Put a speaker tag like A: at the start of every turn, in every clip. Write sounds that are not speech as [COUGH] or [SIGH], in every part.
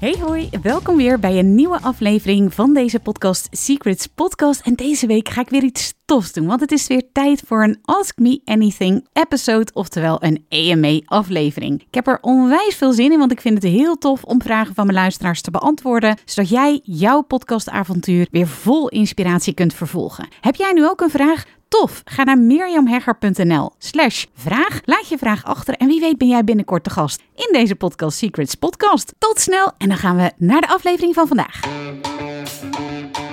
A: Hey hoi, welkom weer bij een nieuwe aflevering van deze podcast Secrets Podcast. En deze week ga ik weer iets tofs doen, want het is weer tijd voor een Ask Me Anything episode, oftewel een AMA aflevering. Ik heb er onwijs veel zin in, want ik vind het heel tof om vragen van mijn luisteraars te beantwoorden, zodat jij jouw podcastavontuur weer vol inspiratie kunt vervolgen. Heb jij nu ook een vraag? Tof! Ga naar mirjamhegger.nl slash vraag. Laat je vraag achter en wie weet ben jij binnenkort de gast in deze Podcast Secrets podcast. Tot snel en dan gaan we naar de aflevering van vandaag.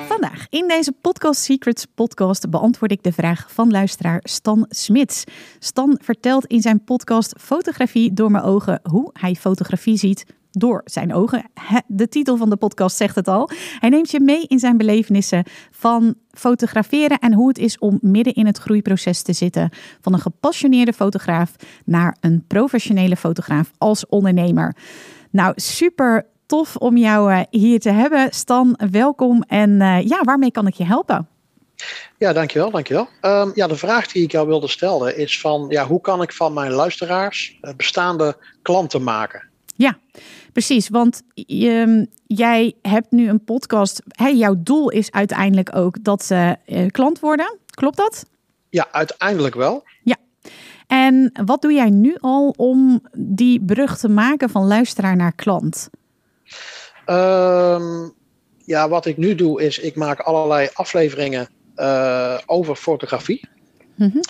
A: Vandaag in deze Podcast Secrets podcast beantwoord ik de vraag van luisteraar Stan Smits. Stan vertelt in zijn podcast Fotografie door mijn ogen hoe hij fotografie ziet door zijn ogen. De titel van de podcast zegt het al. Hij neemt je mee in zijn belevenissen van fotograferen en hoe het is om midden in het groeiproces te zitten van een gepassioneerde fotograaf naar een professionele fotograaf als ondernemer. Nou, super tof om jou eh, hier te hebben. Stan, welkom. En uh, ja, waarmee kan ik je helpen?
B: Ja, dankjewel, dankjewel. Um, ja, de vraag die ik jou wilde stellen is van, ja, hoe kan ik van mijn luisteraars uh, bestaande klanten maken?
A: Ja, precies. Want je, jij hebt nu een podcast. Hey, jouw doel is uiteindelijk ook dat ze uh, klant worden. Klopt dat?
B: Ja, uiteindelijk wel.
A: Ja. En wat doe jij nu al om die brug te maken van luisteraar naar klant?
B: Um, ja, wat ik nu doe is, ik maak allerlei afleveringen uh, over fotografie. Mm -hmm.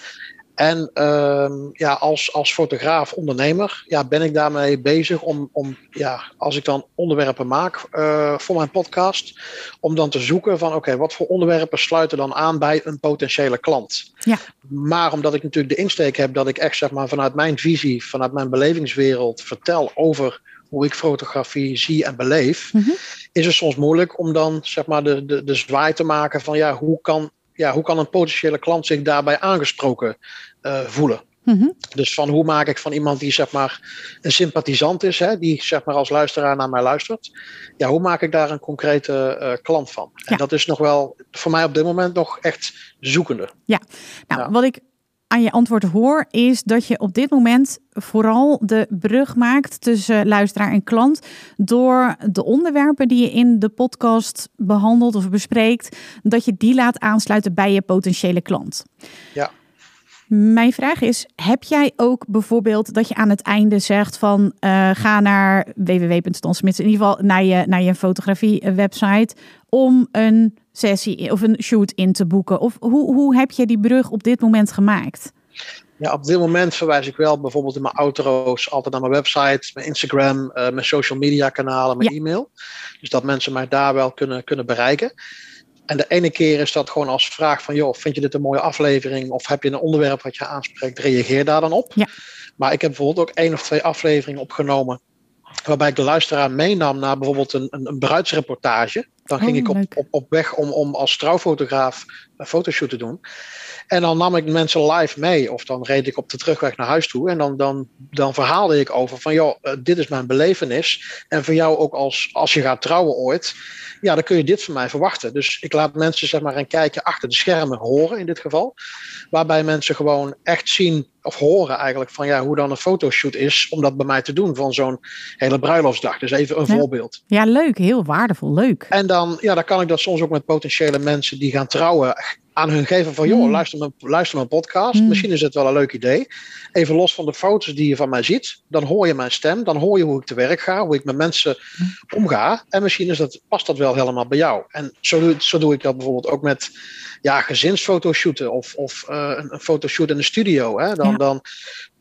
B: En uh, ja, als, als fotograaf, ondernemer, ja, ben ik daarmee bezig om, om ja, als ik dan onderwerpen maak uh, voor mijn podcast, om dan te zoeken van oké, okay, wat voor onderwerpen sluiten dan aan bij een potentiële klant.
A: Ja.
B: Maar omdat ik natuurlijk de insteek heb dat ik echt zeg maar vanuit mijn visie, vanuit mijn belevingswereld vertel over hoe ik fotografie zie en beleef, mm -hmm. is het soms moeilijk om dan zeg maar de, de, de zwaai te maken van ja, hoe kan ja, hoe kan een potentiële klant zich daarbij aangesproken uh, voelen?
A: Mm-hmm.
B: Dus van hoe maak ik van iemand die zeg maar een sympathisant is, hè, die zeg maar als luisteraar naar mij luistert, ja, hoe maak ik daar een concrete uh, klant van? Ja. En dat is nog wel voor mij op dit moment nog echt zoekende.
A: Ja, nou, ja. wat ik aan je antwoord hoor, is dat je op dit moment vooral de brug maakt tussen luisteraar en klant door de onderwerpen die je in de podcast behandelt of bespreekt, dat je die laat aansluiten bij je potentiële klant.
B: Ja.
A: Mijn vraag is: heb jij ook bijvoorbeeld dat je aan het einde zegt van uh, ga naar www.stansmits, in ieder geval naar je, naar je fotografie website om een sessie of een shoot in te boeken? Of hoe, hoe heb je die brug op dit moment gemaakt?
B: Ja, op dit moment verwijs ik wel bijvoorbeeld in mijn outro's altijd naar mijn website, mijn Instagram, uh, mijn social media kanalen, mijn ja. e-mail. Dus dat mensen mij daar wel kunnen, kunnen bereiken. En de ene keer is dat gewoon als vraag van, joh, vind je dit een mooie aflevering? Of heb je een onderwerp wat je aanspreekt? Reageer daar dan op.
A: Ja.
B: Maar ik heb bijvoorbeeld ook één of twee afleveringen opgenomen waarbij ik de luisteraar meenam naar bijvoorbeeld een, een, een bruidsreportage. Dan ging
A: Oh,
B: ik op, op, op weg om, om als trouwfotograaf een fotoshoot te doen. En dan nam ik mensen live mee. Of dan reed ik op de terugweg naar huis toe. En dan, dan, dan verhaalde ik over van, joh, eh, dit is mijn belevenis. En voor jou ook als, als je gaat trouwen ooit. Ja, dan kun je dit van mij verwachten. Dus ik laat mensen zeg maar een kijkje achter de schermen horen in dit geval. Waarbij mensen gewoon echt zien of horen eigenlijk van ja, hoe dan een fotoshoot is. Om dat bij mij te doen van zo'n hele bruiloftsdag. Dus even een
A: Ja.
B: voorbeeld.
A: Ja, leuk. Heel waardevol. Leuk.
B: En dan, ja, dan kan ik dat soms ook met potentiële mensen die gaan trouwen aan hun geven van, joh,
A: Mm.
B: luister, mijn, luister mijn podcast.
A: Mm.
B: Misschien is het wel een leuk idee. Even los van de foto's die je van mij ziet. Dan hoor je mijn stem. Dan hoor je hoe ik te werk ga. Hoe ik met mensen omga. En misschien is dat, past dat wel helemaal bij jou. En zo, doe- zo doe ik dat bijvoorbeeld ook met ja, gezinsfotoshooten. Of, of eh, een, een fotoshoot in de studio. Hè. Dan,
A: Ja.
B: dan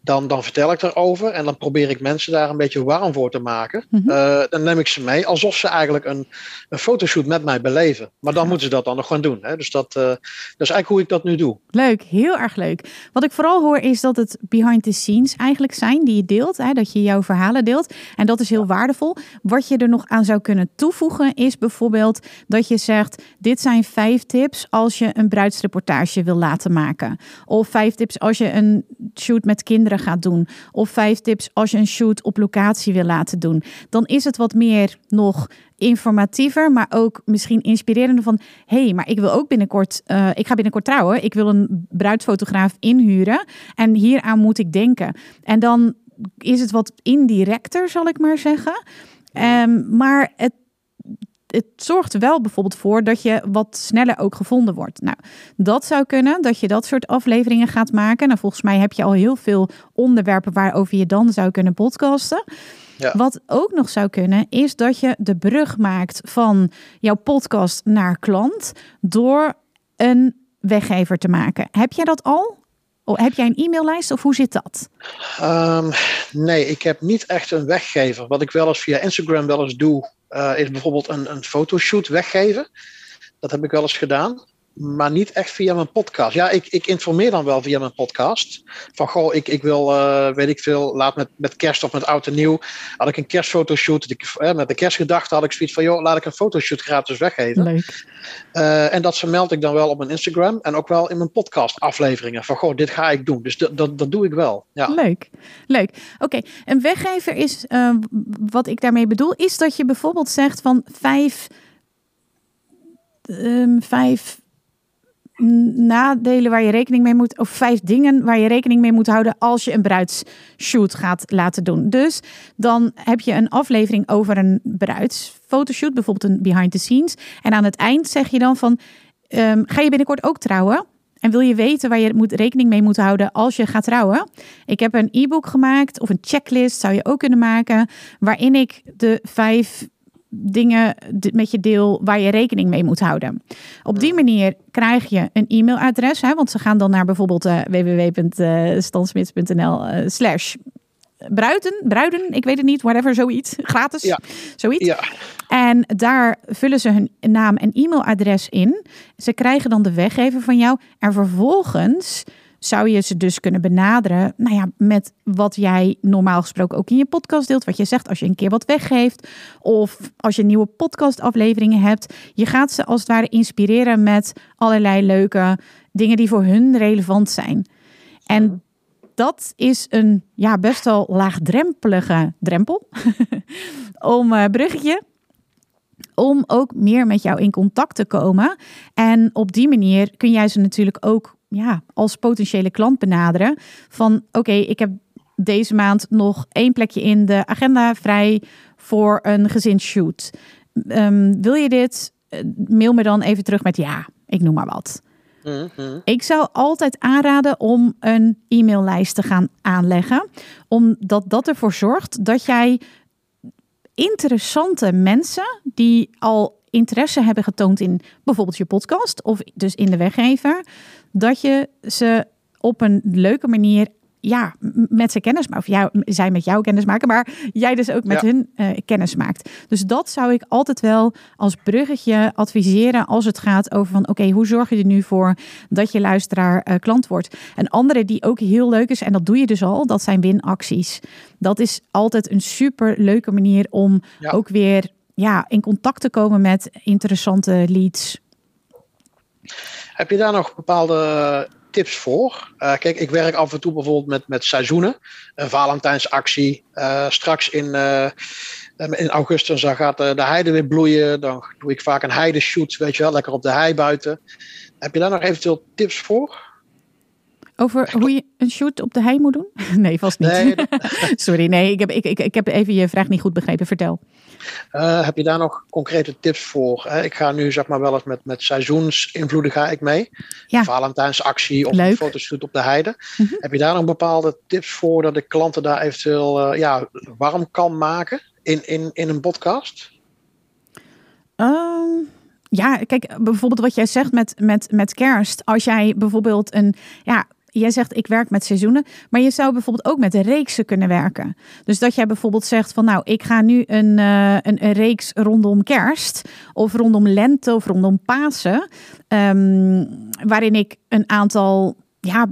B: dan, dan vertel ik erover en dan probeer ik mensen daar een beetje warm voor te maken. Mm dan neem ik ze mee alsof ze eigenlijk een, een fotoshoot met mij beleven. Maar dan moeten ze dat dan nog gewoon doen. Hè? Dus dat, uh, dat is eigenlijk hoe ik dat nu doe.
A: Leuk, heel erg leuk. Wat ik vooral hoor is dat het behind the scenes eigenlijk zijn die je deelt. Hè? Dat je jouw verhalen deelt. En dat is heel waardevol. Wat je er nog aan zou kunnen toevoegen is bijvoorbeeld dat je zegt: dit zijn vijf tips als je een bruidsreportage wil laten maken. Of vijf tips als je een shoot met kinderen gaat doen. Of vijf tips als je een shoot op locatie wil laten doen. Dan is het wat meer nog informatiever, maar ook misschien inspirerender van... hé, hey, maar ik wil ook binnenkort... Uh, ik ga binnenkort trouwen. Ik wil een bruidsfotograaf inhuren. En hieraan moet ik denken. En dan is het wat indirecter, zal ik maar zeggen. Um, maar het het zorgt wel bijvoorbeeld voor dat je wat sneller ook gevonden wordt. Nou, dat zou kunnen, dat je dat soort afleveringen gaat maken. Nou, volgens mij heb je al heel veel onderwerpen waarover je dan zou kunnen podcasten. Ja. Wat ook nog zou kunnen, is dat je de brug maakt van jouw podcast naar klant door een weggever te maken. Heb jij dat al? Oh, heb jij een e-maillijst of hoe zit dat?
B: Um, nee, ik heb niet echt een weggever. Wat ik wel eens via Instagram wel eens doe, is bijvoorbeeld een, een fotoshoot weggeven. Dat heb ik wel eens gedaan maar niet echt via mijn podcast. Ja, ik, ik informeer dan wel via mijn podcast. Van goh, ik, ik wil, uh, weet ik veel, laat met, met kerst of met oud en nieuw. Had ik een kerstfotoshoot. Ik, uh, met de kerstgedachte had ik zoiets van, joh, laat ik een fotoshoot gratis weggeven.
A: Leuk.
B: Uh, en dat vermeld ik dan wel op mijn Instagram en ook wel in mijn podcast afleveringen. Van goh, dit ga ik doen. Dus dat, dat, dat doe ik wel. Ja.
A: Leuk, leuk. Oké, een weggever is, wat ik daarmee bedoel, is dat je bijvoorbeeld zegt van vijf... Um, vijf nadelen waar je rekening mee moet, of vijf dingen waar je rekening mee moet houden als je een bruidsshoot gaat laten doen. Dus dan heb je een aflevering over een bruidsfotoshoot, bijvoorbeeld een behind the scenes. En aan het eind zeg je dan van, um, ga je binnenkort ook trouwen? En wil je weten waar je moet, rekening mee moet houden als je gaat trouwen? Ik heb een e-book gemaakt of een checklist zou je ook kunnen maken, waarin ik de vijf dingen met je deel waar je rekening mee moet houden. Op die manier krijg je een e-mailadres, hè, want ze gaan dan naar bijvoorbeeld uh, www.stansmits.nl uh, slash bruiden, bruiden, ik weet het niet, whatever, zoiets, [LAUGHS] gratis, ja. zoiets. Ja. En daar vullen ze hun naam en e-mailadres in. Ze krijgen dan de weggever van jou en vervolgens zou je ze dus kunnen benaderen nou ja, met wat jij normaal gesproken ook in je podcast deelt. Wat je zegt als je een keer wat weggeeft. Of als je nieuwe podcastafleveringen hebt. Je gaat ze als het ware inspireren met allerlei leuke dingen die voor hun relevant zijn. En dat is een ja, best wel laagdrempelige drempel. [LAUGHS] om uh, bruggetje om ook meer met jou in contact te komen. En op die manier kun jij ze natuurlijk ook ja, als potentiële klant benaderen. Van oké, ik heb deze maand nog één plekje in de agenda vrij voor een gezinsshoot. Um, wil je dit? Eh, mail me dan even terug met ja, ik noem maar wat. Mhm. Ik zou altijd aanraden om een e-maillijst te gaan aanleggen, omdat dat ervoor zorgt dat jij interessante mensen die al interesse hebben getoond in bijvoorbeeld je podcast of dus in de weggever, dat je ze op een leuke manier ja, met ze kennis maakt. Of jou, zij met jou kennis maken, maar jij dus ook met hun uh, kennis maakt. Dus dat zou ik altijd wel als bruggetje adviseren als het gaat over van oké, hoe zorg je er nu voor dat je luisteraar uh, klant wordt? Een andere die ook heel leuk is, en dat doe je dus al, dat zijn winacties. Dat is altijd een super leuke manier om ook weer ja, in contact te komen met interessante leads.
B: Heb je daar nog bepaalde tips voor? Uh, kijk, ik werk af en toe bijvoorbeeld met, met seizoenen. Een Valentijnsactie. Uh, straks in, uh, in augustus dan gaat de, de heide weer bloeien. Dan doe ik vaak een heideshoot, weet je wel, lekker op de hei buiten. Heb je daar nog eventueel tips voor?
A: Over hoe je een shoot op de hei moet doen? [LAUGHS] Nee, vast niet. Nee, [LAUGHS] Sorry, nee, ik heb, ik, ik, ik heb even je vraag niet goed begrepen. Vertel.
B: Uh, heb je daar nog concrete tips voor? ik ga nu zeg maar wel eens met, met seizoensinvloeden ga ik mee. Ja. Valentijnsactie of een fotoshoot op de heide. Mhm. Heb je daar nog bepaalde tips voor dat de klanten daar eventueel uh, ja, warm kan maken in, in, in een podcast?
A: Um, ja, kijk, bijvoorbeeld wat jij zegt met, met, met kerst. Als jij bijvoorbeeld een ja, jij zegt ik werk met seizoenen, maar je zou bijvoorbeeld ook met reeksen kunnen werken. Dus dat jij bijvoorbeeld zegt van nou, ik ga nu een, uh, een, een, reeks rondom kerst of rondom lente of rondom Pasen, um, waarin ik een aantal ja,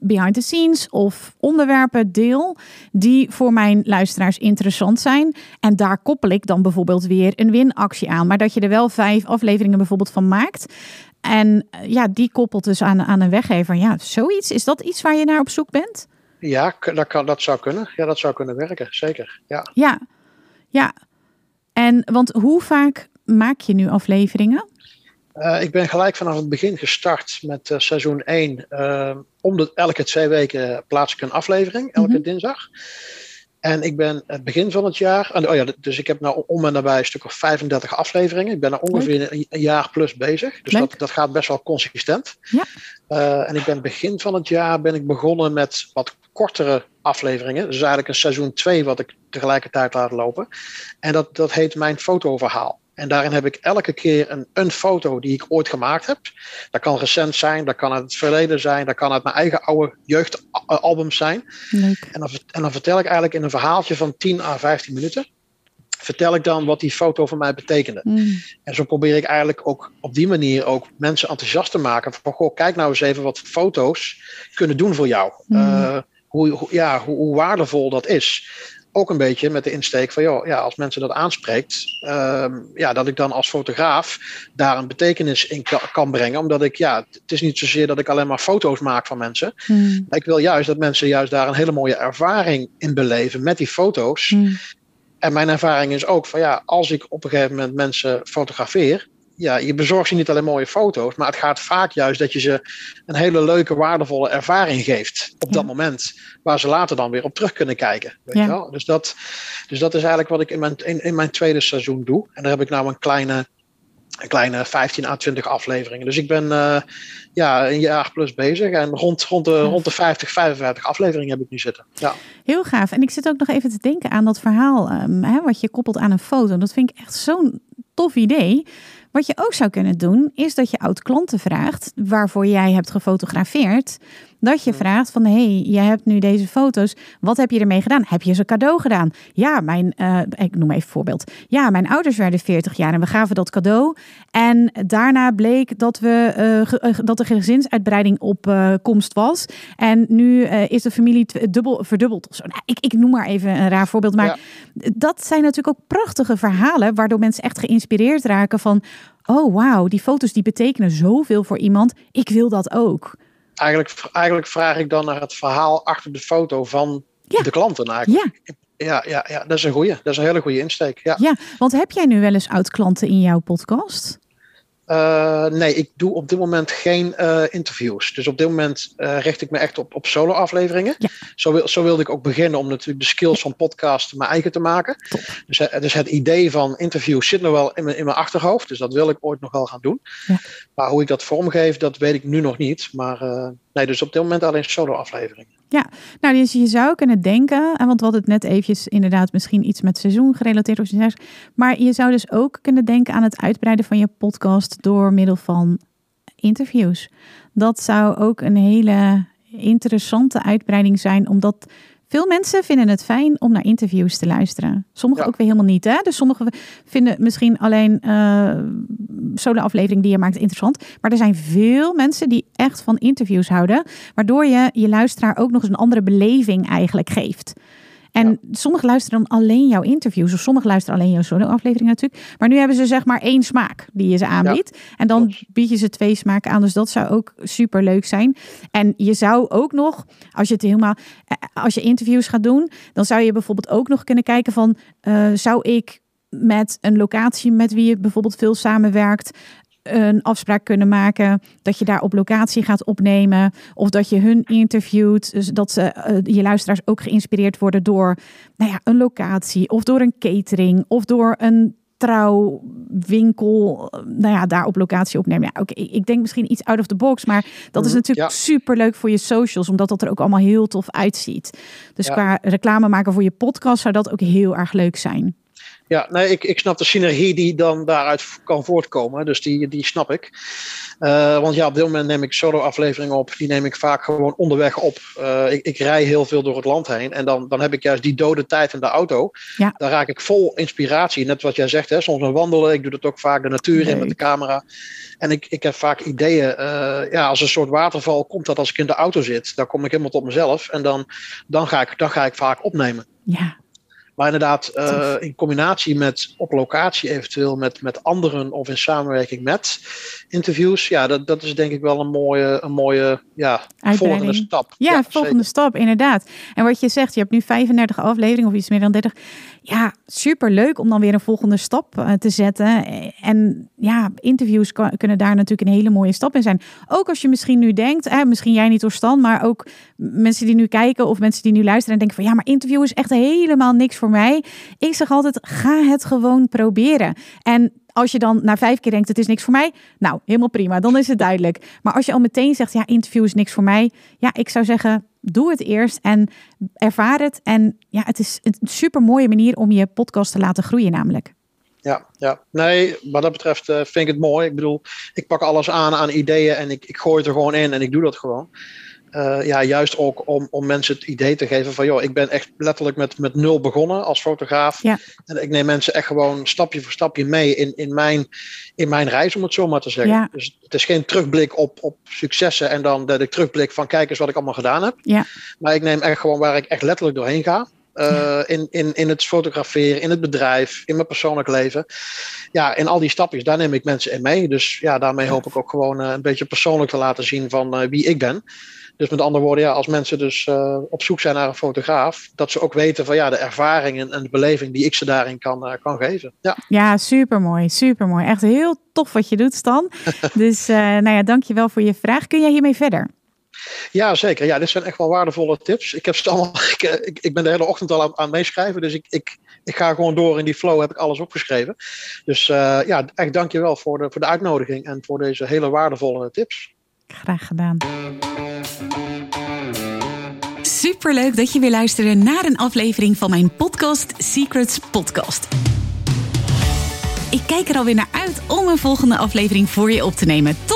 A: behind the scenes of onderwerpen deel die voor mijn luisteraars interessant zijn. En daar koppel ik dan bijvoorbeeld weer een winactie aan. Maar dat je er wel vijf afleveringen bijvoorbeeld van maakt. En eh, ja, die koppelt dus aan, aan een weggever. Ja, zoiets. Is dat iets waar je naar op zoek bent?
B: Ja, dat, kan, dat zou kunnen. Ja, dat zou kunnen werken. Zeker. Ja.
A: Ja. Ja. En want hoe vaak maak je nu afleveringen?
B: Uh, ik ben gelijk vanaf het begin gestart met uh, seizoen 1. Uh, om de, elke twee weken plaats ik een aflevering, elke mm -hmm. dinsdag. En ik ben het begin van het jaar, oh ja, dus ik heb nou om en nabij een stuk of 35 afleveringen. Ik ben er ongeveer een, een jaar plus bezig. Dus dat, dat gaat best wel consistent. Ja. Uh, en ik ben begin van het jaar ben ik begonnen met wat kortere afleveringen. Dus eigenlijk een seizoen 2 wat ik tegelijkertijd laat lopen. En dat, dat heet Mijn Fotoverhaal. En daarin heb ik elke keer een, een foto die ik ooit gemaakt heb. Dat kan recent zijn, dat kan uit het verleden zijn, dat kan uit mijn eigen oude jeugdalbums zijn. Leuk. En, dan, en dan vertel ik eigenlijk in een verhaaltje van 10 à 15 minuten. Vertel ik dan wat die foto voor mij betekende. Mm. En zo probeer ik eigenlijk ook op die manier ook mensen enthousiast te maken. Van goh, kijk nou eens even wat foto's kunnen doen voor jou. Mm. Uh, hoe, ja, hoe, hoe waardevol dat is ook een beetje met de insteek van, joh, ja, als mensen dat aanspreekt, uh, ja, dat ik dan als fotograaf daar een betekenis in kan, kan, brengen. Omdat ik, ja, het is niet zozeer dat ik alleen maar foto's maak van mensen. Hmm. Ik wil juist dat mensen juist daar een hele mooie ervaring in beleven met die foto's. Hmm. En mijn ervaring is ook van, ja, als ik op een gegeven moment mensen fotografeer, ja, je bezorgt ze niet alleen mooie foto's, maar het gaat vaak juist dat je ze een hele leuke, waardevolle ervaring geeft op dat moment, waar ze later dan weer op terug kunnen kijken. Weet je wel? Dus, dat, dus dat is eigenlijk wat ik in mijn, in, in mijn tweede seizoen doe. En daar heb ik nou een kleine, een kleine 15 à 20 afleveringen. Dus ik ben uh, ja, een jaar plus bezig en rond, rond, de, rond de 50, 55 afleveringen heb ik nu zitten. Ja.
A: Heel gaaf. En ik zit ook nog even te denken aan dat verhaal um, hè, wat je koppelt aan een foto. Dat vind ik echt zo'n tof idee. Wat je ook zou kunnen doen, is dat je oud-klanten vraagt waarvoor jij hebt gefotografeerd. Dat je vraagt van, hé, hey, jij hebt nu deze foto's. Wat heb je ermee gedaan? Heb je ze cadeau gedaan? Ja, mijn, uh, ik noem even een voorbeeld. Ja, mijn ouders werden 40 jaar en we gaven dat cadeau. En daarna bleek dat, we, uh, dat de gezinsuitbreiding op uh, komst was. En nu is de familie dubbel, verdubbeld. Of zo. Nou, ik, ik noem maar even een raar voorbeeld. Maar ja. dat zijn natuurlijk ook prachtige verhalen, waardoor mensen echt geïnspireerd raken van, oh wauw, die foto's die betekenen zoveel voor iemand. Ik wil dat ook
B: eigenlijk, eigenlijk vraag ik dan naar het verhaal achter de foto van ja. de klanten eigenlijk. Ja. Ja, ja, ja, dat is een goede. Dat is een hele goede insteek. Ja.
A: ja, want heb jij nu wel eens oud-klanten in jouw podcast?
B: Uh, nee, ik doe op dit moment geen uh, interviews. Dus op dit moment uh, richt ik me echt op, op solo-afleveringen. Ja. Zo, wil, zo wilde ik ook beginnen om natuurlijk de skills van podcast mijn eigen te maken. Dus, dus het idee van interviews zit nog wel in mijn, in mijn achterhoofd. Dus dat wil ik ooit nog wel gaan doen. Ja. Maar hoe ik dat vormgeef, dat weet ik nu nog niet. Maar nee, dus op dit moment alleen solo-afleveringen.
A: Ja, nou dus je zou kunnen denken, want we hadden het net eventjes inderdaad misschien iets met seizoen gerelateerd of maar je zou dus ook kunnen denken aan het uitbreiden van je podcast door middel van interviews. Dat zou ook een hele interessante uitbreiding zijn, omdat veel mensen vinden het fijn om naar interviews te luisteren. Sommigen ook weer helemaal niet. Hè? Dus sommigen vinden misschien alleen uh, solo-aflevering die je maakt interessant. Maar er zijn veel mensen die echt van interviews houden. Waardoor je je luisteraar ook nog eens een andere beleving eigenlijk geeft. En ja. sommigen luisteren dan alleen jouw interviews. Of sommigen luisteren alleen jouw solo-aflevering natuurlijk. Maar nu hebben ze zeg maar één smaak die je ze aanbiedt. Ja, en dan bied je ze twee smaken aan. Dus dat zou ook super leuk zijn. En je zou ook nog, als je het helemaal, als je interviews gaat doen, dan zou je bijvoorbeeld ook nog kunnen kijken van, uh, zou ik met een locatie met wie je bijvoorbeeld veel samenwerkt, een afspraak kunnen maken dat je daar op locatie gaat opnemen of dat je hun interviewt, dus dat ze, uh, je luisteraars ook geïnspireerd worden door nou ja, een locatie of door een catering of door een trouwwinkel, nou ja, daar op locatie opnemen. Ja, oké, okay, ik denk misschien iets out of the box, maar dat is natuurlijk ja. super leuk voor je socials, omdat dat er ook allemaal heel tof uitziet. Dus ja. qua reclame maken voor je podcast zou dat ook heel erg leuk zijn.
B: Ja, nee, ik, ik snap de synergie die dan daaruit kan voortkomen. Dus die, die snap ik. Uh, want ja, op dit moment neem ik solo-afleveringen op. Die neem ik vaak gewoon onderweg op. Uh, ik, ik rij heel veel door het land heen. En dan, dan heb ik juist die dode tijd in de auto. Ja. Daar raak ik vol inspiratie. Net wat jij zegt, hè, soms een wandelen. Ik doe dat ook vaak de natuur in met de camera. En ik, ik heb vaak ideeën. Uh, ja, als een soort waterval komt dat als ik in de auto zit. Dan kom ik helemaal tot mezelf. En dan, dan, ga, ik, dan ga ik vaak opnemen.
A: Ja.
B: Maar inderdaad, uh, in combinatie met op locatie eventueel met, met anderen of in samenwerking met interviews. Ja, dat, dat is denk ik wel een mooie, een mooie ja, volgende stap.
A: Ja, volgende stap, inderdaad. En wat je zegt, je hebt nu 35 afleveringen of iets meer dan 30. Ja, super leuk om dan weer een volgende stap uh, te zetten. En ja, interviews kunnen daar natuurlijk een hele mooie stap in zijn. Ook als je misschien nu denkt, eh, misschien jij niet door stand, maar ook mensen die nu kijken of mensen die nu luisteren en denken van ja, maar interview is echt helemaal niks voor mij. Ik zeg altijd, ga het gewoon proberen. En als je dan na vijf keer denkt, het is niks voor mij, nou, helemaal prima, dan is het duidelijk. Maar als je al meteen zegt, ja, interview is niks voor mij, ja, ik zou zeggen, doe het eerst en ervaar het. En ja, het is een super mooie manier om je podcast te laten groeien, namelijk.
B: Ja, ja, nee, wat dat betreft uh, vind ik het mooi. Ik bedoel, ik pak alles aan aan ideeën en ik, ik gooi het er gewoon in en ik doe dat gewoon. Uh, ja, juist ook om, om mensen het idee te geven van, joh, ik ben echt letterlijk met, met nul begonnen als fotograaf.
A: Ja.
B: En ik neem mensen echt gewoon stapje voor stapje mee in, in, mijn, in mijn reis, om het zo maar te zeggen.
A: Ja.
B: Dus het is geen terugblik op, op successen en dan de, de terugblik van, kijk eens wat ik allemaal gedaan heb.
A: Ja.
B: Maar ik neem echt gewoon waar ik echt letterlijk doorheen ga. Uh, in, in, in het fotograferen, in het bedrijf, in mijn persoonlijk leven. Ja, in al die stapjes, daar neem ik mensen in mee. Dus ja, daarmee hoop ik ook gewoon uh, een beetje persoonlijk te laten zien van wie ik ben. Dus met andere woorden, ja, als mensen dus uh, op zoek zijn naar een fotograaf, dat ze ook weten van ja, de ervaringen en de beleving die ik ze daarin kan, uh, kan geven. Ja,
A: ja super mooi, super mooi. Echt heel tof wat je doet, Stan. [LAUGHS] dus uh, nou ja, dankjewel voor je vraag. Kun jij hiermee verder?
B: Ja, zeker. Ja, dit zijn echt wel waardevolle tips. Ik, heb ze allemaal, [LAUGHS] ik, ik, ik ben de hele ochtend al aan, aan meeschrijven, dus ik, ik, ik ga gewoon door in die flow, heb ik alles opgeschreven. Dus ja, echt dankjewel voor de, voor de uitnodiging en voor deze hele waardevolle tips.
A: Graag gedaan. Superleuk dat je weer luisterde naar een aflevering van mijn podcast Secrets Podcast. Ik kijk er alweer naar uit om een volgende aflevering voor je op te nemen.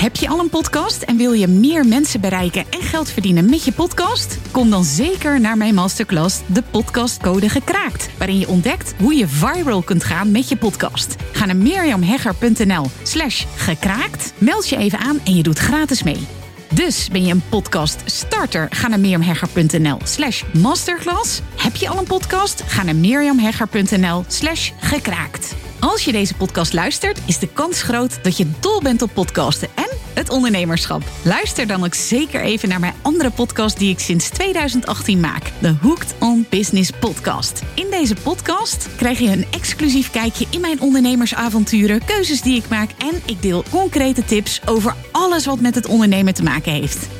A: Heb je al een podcast en wil je meer mensen bereiken en geld verdienen met je podcast? Kom dan zeker naar mijn masterclass De Podcastcode Gekraakt, waarin je ontdekt hoe je viral kunt gaan met je podcast. Ga naar mirjamhegger.nl slash gekraakt, meld je even aan en je doet gratis mee. Dus ben je een podcast starter? Ga naar mirjamhegger.nl slash masterclass. Heb je al een podcast? Ga naar mirjamhegger.nl slash gekraakt. Als je deze podcast luistert, is de kans groot dat je dol bent op podcasten en het ondernemerschap. Luister dan ook zeker even naar mijn andere podcast die ik sinds 2018 maak. De Hooked on Business podcast. In deze podcast krijg je een exclusief kijkje in mijn ondernemersavonturen, keuzes die ik maak en ik deel concrete tips over alles wat met het ondernemen te maken heeft.